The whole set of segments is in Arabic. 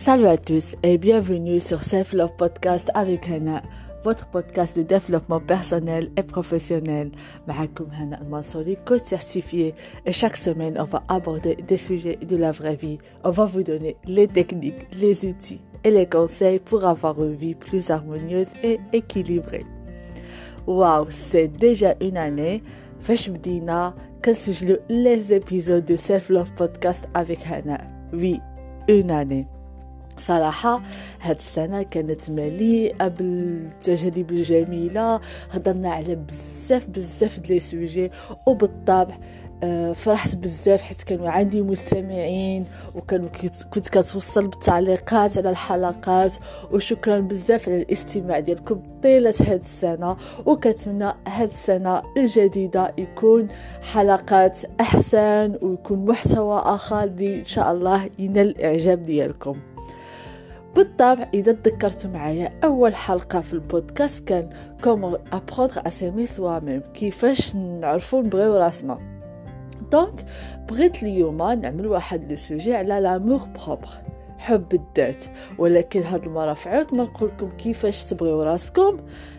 Salut à tous et bienvenue sur Self Love Podcast avec Hana, votre podcast de développement personnel et professionnel. Ma'akoum Hana Mansouri, coach certifié. Et chaque semaine, on va aborder des sujets de la vraie vie. On va vous donner les techniques, les outils et les conseils pour avoir une vie plus harmonieuse et équilibrée. Waouh, c'est déjà une année. Feshmdina, qu'est-ce que les épisodes de Self Love Podcast avec Hana? Oui, une année. صراحة هاد السنة كانت مليئة بالتجارب الجميلة. هضرنا على بزاف بزاف دلي سوجي وبالطبع آه، فرحت بزاف حيت كانوا عندي مستمعين وكانوا كنت كتوصل بالتعليقات على الحلقات. وشكرا بزاف على الاستماع ديالكم طيلة هاد السنة. وكتمنى هاد السنة الجديدة يكون حلقات أحسن ويكون محتوى آخر إن شاء الله ينال الإعجاب ديالكم. بالطبع إذا تذكرتوا معايا أول حلقة في البودكاست كان comment apprendre à s'aimer soi-même كيفاش نعرفو نبغيو راسنا. Donc بغيت اليوم نعمل واحد le sujet على l'amour propre حب الذات. ولكن هاد المرة في عوض ما نقولكم كيفاش تبغيو راسكم.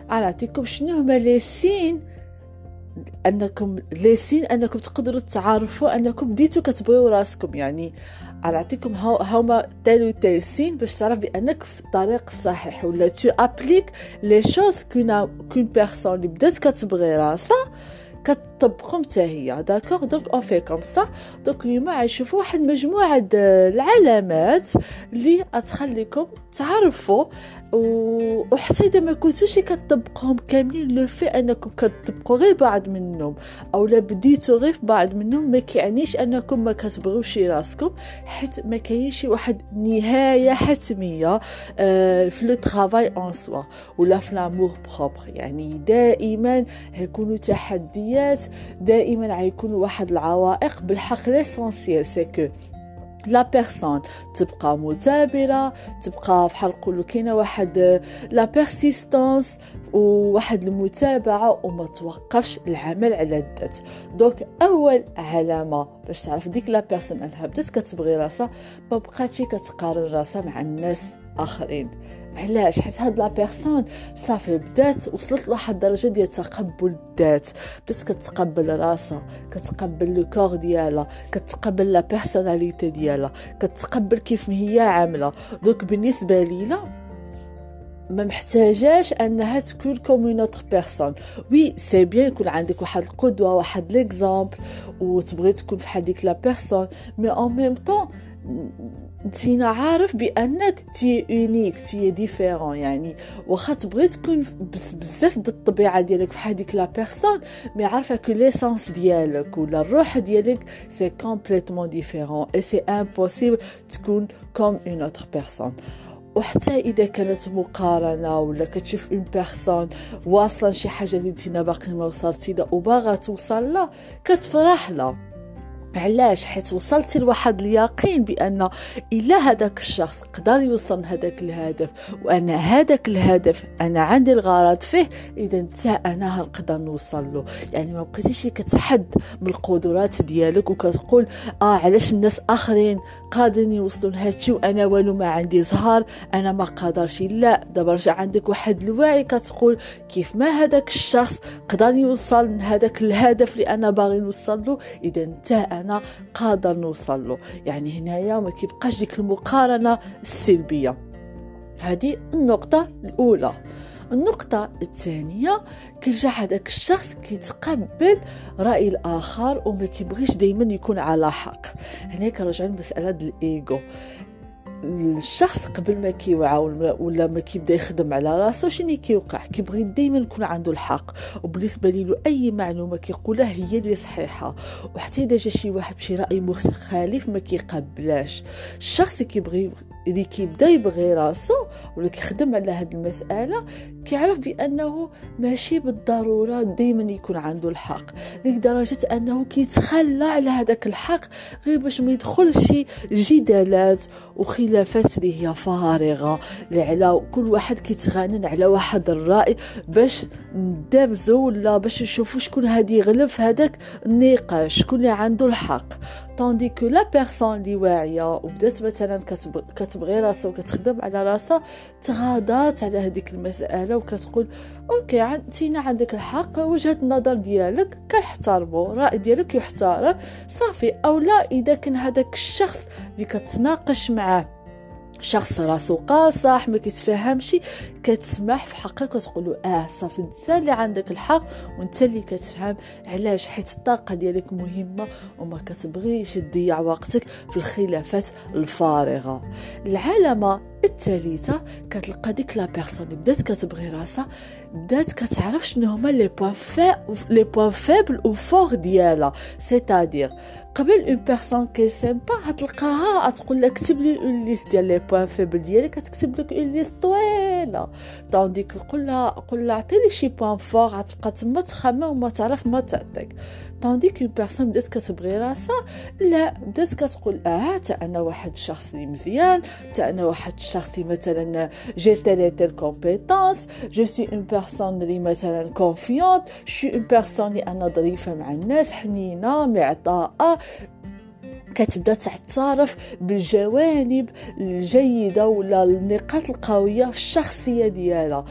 نعطيكم شنو هما les signes أنكم les signes أنكم تقدروا تعرفوا أنكم بديتوا كتبغيو راسكم يعني نعطيكم هما tel ou tel signe باش تعرف بانك في الطريق الصحيح ولا tu appliques les choses qu'une qu'une personne اللي بدات كتبغي راسها كتطبقهم حتى هي d'accord؟ Donc on fait comme ça. Donc اليوم غنشوفوا واحد مجموعة العلامات اللي غتخليكم تعرفوا وحتى إذا ما كنتوش كتطبقوهم كاملين le fait أنكم كتطبقوا غير بعض منهم أو لا بديتوا غير في بعض منهم ما كيعنيش أنكم ما راسكم حيت ما كاينش واحد نهاية حتمية آه، في le travail en soi ولا في l'amour propre. يعني دائما هيكونوا تحديات دائما غيكونوا واحد العوائق بالحق l'essentiel c'est que la personne تبقى مثابره تبقى بحال نقولوا كاينة واحد la persistance وواحد المتابعة وما توقفش العمل على الذات. Donc أول علامة باش تعرف ديك la personne أنها بدات كتبغي راسها ما بقاتش كتقارن راسها مع الناس آخرين. علاش؟ حيت هاد la personne صافي بدات وصلت لواحد الدرجة ديال تقبل الذات. بدات كتقبل راسها كتقبل le corps ديالها كتقبل la personnalité ديالها كتقبل كيف هي عاملة. donc بالنسبة لينا ما محتاجاش أنها تكون comme une autre personne oui c'est bien يكون عندك واحد القدوة واحد l'exemple وتبغي تكون فحال ديك la personne mais en même temps نتينا عارف بأنك t'es unique t'es différent يعني. واخا تبغي تكون بزاف د الطبيعة ديالك في هذيك la personne mais عارفة que l'essence ديالك ولا الروح ديالك c'est complètement différent et c'est impossible تكون comme une autre personne وحتى إذا كانت مقارنة ولا كتشوف une personne واصلة شي حاجة اللي نتينا باقي ما وصلتي لها وباغا توصل لها كتفرح لها. علاش؟ حيت وصلتي لواحد اليقين بأن إلا هذاك الشخص قدر يوصل لهذاك الهدف وأن هذاك الهدف أنا عندي الغرض فيه إذا انت أنا نقدر نوصل له. يعني ما بقيتيش كتحد بالقدرات ديالك وكتقول آه علاش الناس آخرين قادرين يوصلوا لهادشي وأنا والو ما عندي زهر أنا ما قادرش. لا دابا رجع عندك واحد الوعي كتقول كيف ما هذاك الشخص قدر يوصل من هذاك الهدف اللي أنا باغي نوصل له إذا انت أنا قادر نوصل له. يعني هنايا ما كيبقاش ديك المقارنة السلبية. هذه النقطة الأولى. النقطة الثانية كيرجع هذاك الشخص كيتقبل رأي الآخر وما كيبغيش دايما يكون على حق. هنا كنرجعو لمسألة الإيجو الشخص قبل ما كيوعى ولا ما كيبدا يخدم على راسو شنو كيوقع؟ كيبغي دائما يكون عنده الحق. وبالنسبة له أي معلومة كيقولها هي اللي صحيحة. وحتى إذا جا شي واحد بشي رأي مخالف ما كيقبلاش الشخص كيبغي اللي كيبدا يبغي راسو ولا كيخدم على هاد المسألة كيعرف بأنه ماشي بالضرورة دائما يكون عنده الحق. لدرجة أنه كيتخلى على هذاك الحق غير باش ما يدخلش جدالات وخلاف خلافات اللي هي فارغة. على كل واحد كيتغانن على واحد الرأي باش ندابزو ولا باش نشوفو شكون هادي يغلب في هذاك النقاش شكون اللي عنده الحق. tandis que la personne اللي واعية وبدات مثلا كتبغي راسها وكتخدم على راسها تغاضات على هذيك المسألة وكتقول OK عندنا عندك الحق وجهة النظر ديالك كنحترمو الراي ديالك يحترم صافي. أو لا إذا كان هذاك الشخص اللي كتناقش معاه شخص راسو قاصح ما كيتفهمش كتسمح في حقك وتقول آه صافي انت اللي عندك الحق وانت اللي كتفهم علاش حيت الطاقة ديالك مهمة وما كتبغيش تضيع وقتك في الخلافات الفارغة. العلامة الثالثة كتلقى ديك la personne بدات كتبغي راسها بدات كتعرف شنو هما les points fai les points faibles ou forts ديالها. C'est-à-dire قبل une personne qui s'aime pas هتلقاها تقول لك كتب لي une liste ديال les points faibles ديالك كتكتب لك une liste. طويله tandis que قول لها قول لها عطيني شي point fort غتبقى تما تخمم وما تعرف ما تعطيك tandis que une personne بدات كتبغي راسها لا بدات كتقول آه تا أنا واحد الشخص اللي مزيان تا أنا واحد الشخص اللي مثلا j'ai telle et telle compétence je suis une personne اللي مثلا confiante je suis une personne اللي أنا ظريفه مع الناس حنينه معطاءه كتبدا تعترف بالجوانب الجيده ولا النقاط القويه في الشخصيه ديالها.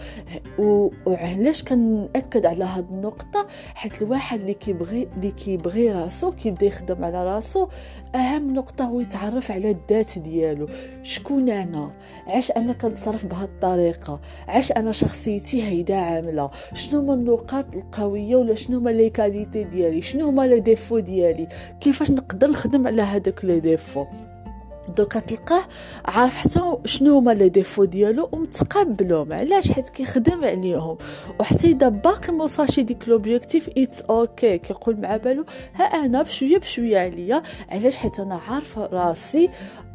وعلاش كنأكد على هاد النقطة؟ حيت الواحد اللي كيبغي اللي كيبغي راسو كيبدا يخدم على راسو أهم نقطة هو يتعرف على الذات ديالو. شكون أنا؟ علاش أنا كنتصرف بهاد الطريقة؟ علاش أنا شخصيتي هيدا عاملة؟ شنو هما النقاط القوية ولا شنو هما les qualités ديالي؟ شنو هما les défauts ديالي؟ كيفاش نقدر نخدم على هذاك les défauts. Donc تلقاه عارف حتى شنو هما les défauts ديالو ومتقبلهم. علاش؟ حيت كيخدم عليهم. وحتى إذا باقي ما وصلش ديك l'objectif it's OK. كيقول مع بالو ها أنا بشوية بشوية عليا. علاش؟ حيت أنا عارفة راسي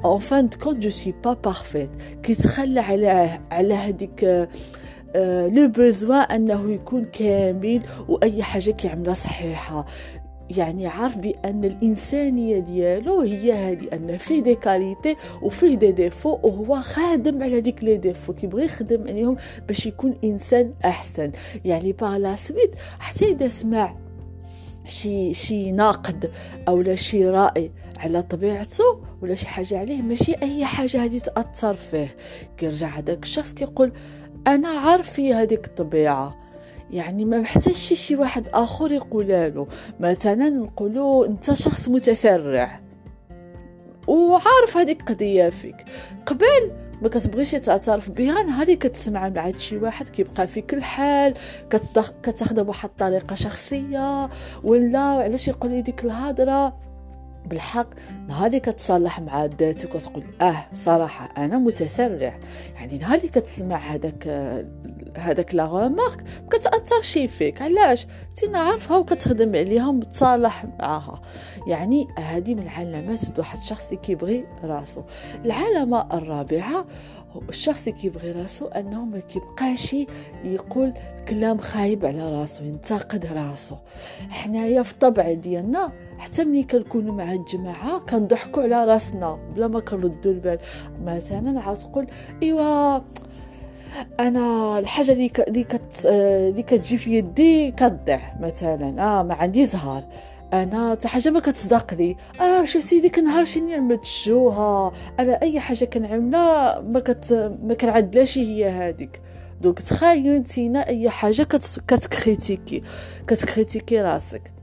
en fin de compte je suis pas parfaite كيتخلى على على هذيك le besoin أنه يكون كامل وأي حاجة كيعملها صحيحة. يعني عارف بأن الانسانيه ديالو هي هذه أن فيه des qualités وفيه دي ديفو وهو خادم على ديك les défauts كيبغي يخدم عليهم باش يكون إنسان أحسن. يعني par la suite حتى إذا سمع شي شي ناقد أو لا شي رأي على طبيعته ولا شي حاجة عليه ماشي أي حاجة هذه تأثر فيه. كيرجع هذاك الشخص كيقول أنا عارف في هذيك الطبيعة. يعني ما محتاجش شي واحد آخر يقول له. مثلا نقولوا أنت شخص متسرع. وعارف هذيك قضية فيك. قبل ما كتبغيش تعترف بها نهار كتسمع مع شي واحد كيبقى في كل حال كتاخذها بواحد الطريقة شخصية ولا علاش يقول لي ديك الهضرة؟ بالحق نهار كتصالح مع ذاتك وتقول آه صراحة أنا متسرع. يعني نهار كتسمع هذاك هذاك لا غومارك كتأثر شي فيك علاش؟ تينا عارفها وكتخدم عليها ومتصالح معاها. يعني هذه من علامات واحد الشخص اللي كيبغي راسو. العلامة الرابعة الشخص اللي كيبغي راسو أنه ما كيبقاش يقول كلام خايب على راسو ينتقد راسو. حنايا في الطبع ديالنا حتى ملي كنكونوا مع الجماعة كنضحكوا على راسنا بلا ما كنردوا البال. مثلا عتقول إيوا أنا الحاجة اللي اللي كت اللي كتجي في يدي كتضيع مثلا. آه ما عندي زهر. أنا حتى حاجة ما كتصدق لي. آه شفتي ديك النهار شنو عملت شوها أنا أي حاجة كنعملها ما كت ما كنعدلاش هي هذيك donc تخيل نتينا أي حاجة كت كت critiquer كت critiquer راسك.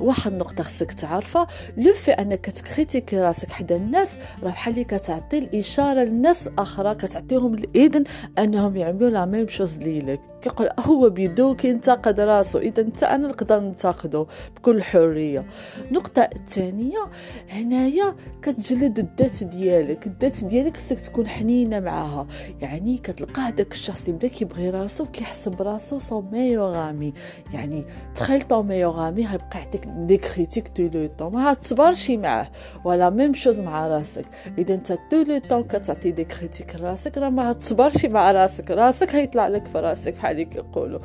واحد النقطة خصك تعرفها. le fait أنك ت critiquer راسك حدا الناس راه بحال اللي كتعطي الإشارة للناس الاخرى كتعطيهم الإذن أنهم يعملوا la même chose ليك كيقول هو بيدو كينتقد راسو إذا أنت أنا نقدر ننتقدو بكل حرية. النقطه الثانية هنايا كتجلد الذات ديالك. الذات ديالك خصك تكون حنينة معاها. يعني كتلقى هذاك الشخص اللي بدا كيبغي راسو كيحسب راسو son meilleur ami يعني تخيل ton meilleur ami غيبقى يعطيك des critiques tout le temps ما تصبرش معاه. و la même chose مع راسك. إذا أنت tout le temps كتعطي des critiques راسك راه ما تصبرش مع راسك. راسك هيطلع لك في راسك. بحال كيقولوا.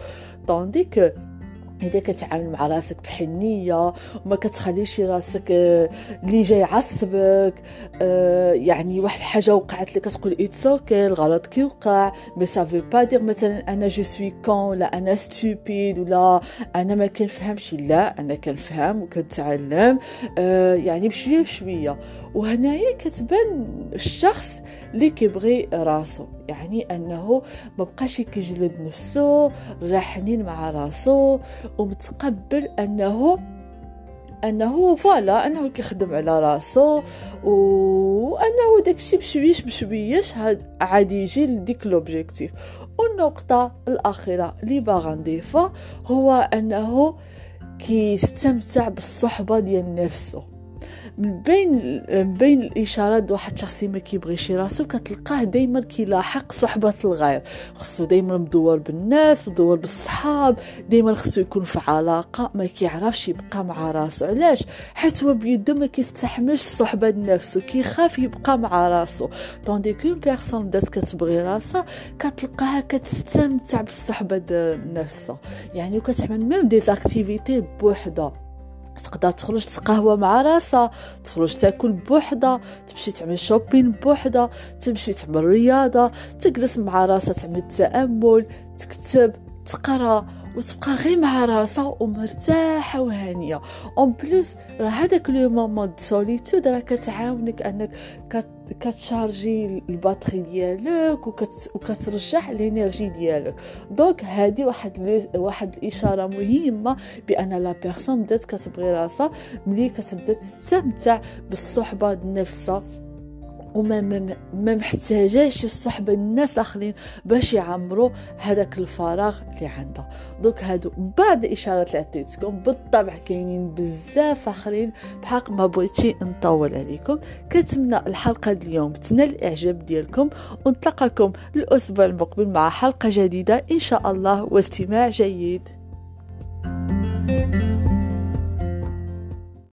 tandis que إذا كتعامل مع راسك بحنية وما كتخليش راسك آه، اللي جاي يعصبك آه، يعني واحد الحاجة وقعت لك كتقول it's okay الغلط كيوقع mais ça veut pas dire مثلا أنا je suis con ولا أنا stupide ولا أنا ما كنفهمش لا أنا كنفهم وكنتعلم آه، يعني بشوية بشوية. وهنايا كتبان الشخص اللي كيبغي راسو. يعني أنه ما بقاش كيجلد نفسه رجع حنين مع راسو ومتقبل أنه أنه voilà أنه كيخدم على راسو وأنه داكشي بشويش بشويش عاد يجي لديك لوبجيكتيف. والنقطة الأخيرة اللي باغا نضيفها هو أنه كيستمتع بالصحبة ديال نفسه بين بين الإشارات واحد شخص ما كيبغيش راسو كتلقاه دائما كيلاحق صحبة الغير. خصو دائما مدور بالناس مدور بالصحاب دائما خصو يكون في علاقة ما كيعرفش يبقى مع راسو. علاش؟ حيت هو بيدو ما كيستحملش الصحبه نفسه كيخاف يبقى مع راسو. tandis qu'une personne بدات كتبغي راسها كتلقاها كتستمتع بالصحبة نفسها. يعني وكتعمل même des activités بوحدها. تقدر تخرج تقهوى مع راسها تخرج تاكل بوحدها تمشي تعمل shopping بوحدها تمشي تعمل رياضة تجلس مع راسها تعمل تأمل تكتب تقرأ. وتبقى غير مع راسها ومرتاحة وهانية. en plus راه هذاك le moment solitude راه كتعاونك أنك كت charger ال batterie ديالك وكت وكترجع ال énergie ديالك. donc هذه واحد واحد الإشارة مهمة بأن la personne بدات كتبغي راسها ملي كتبدا تستمتع بالصحبة نفسها وما ما محتاجاش الصحبة الناس الاخرين باش يعمروا هذاك الفراغ اللي عندها. دوك هادو بعض الاشارات اللي عطيتكم بالطبع كاينين بزاف آخرين بحق ما بغيتش نطول عليكم. كنتمنى الحلقة اليوم تنال الإعجاب ديالكم ونتلقاكم الأسبوع المقبل مع حلقة جديدة إن شاء الله واستماع جيد.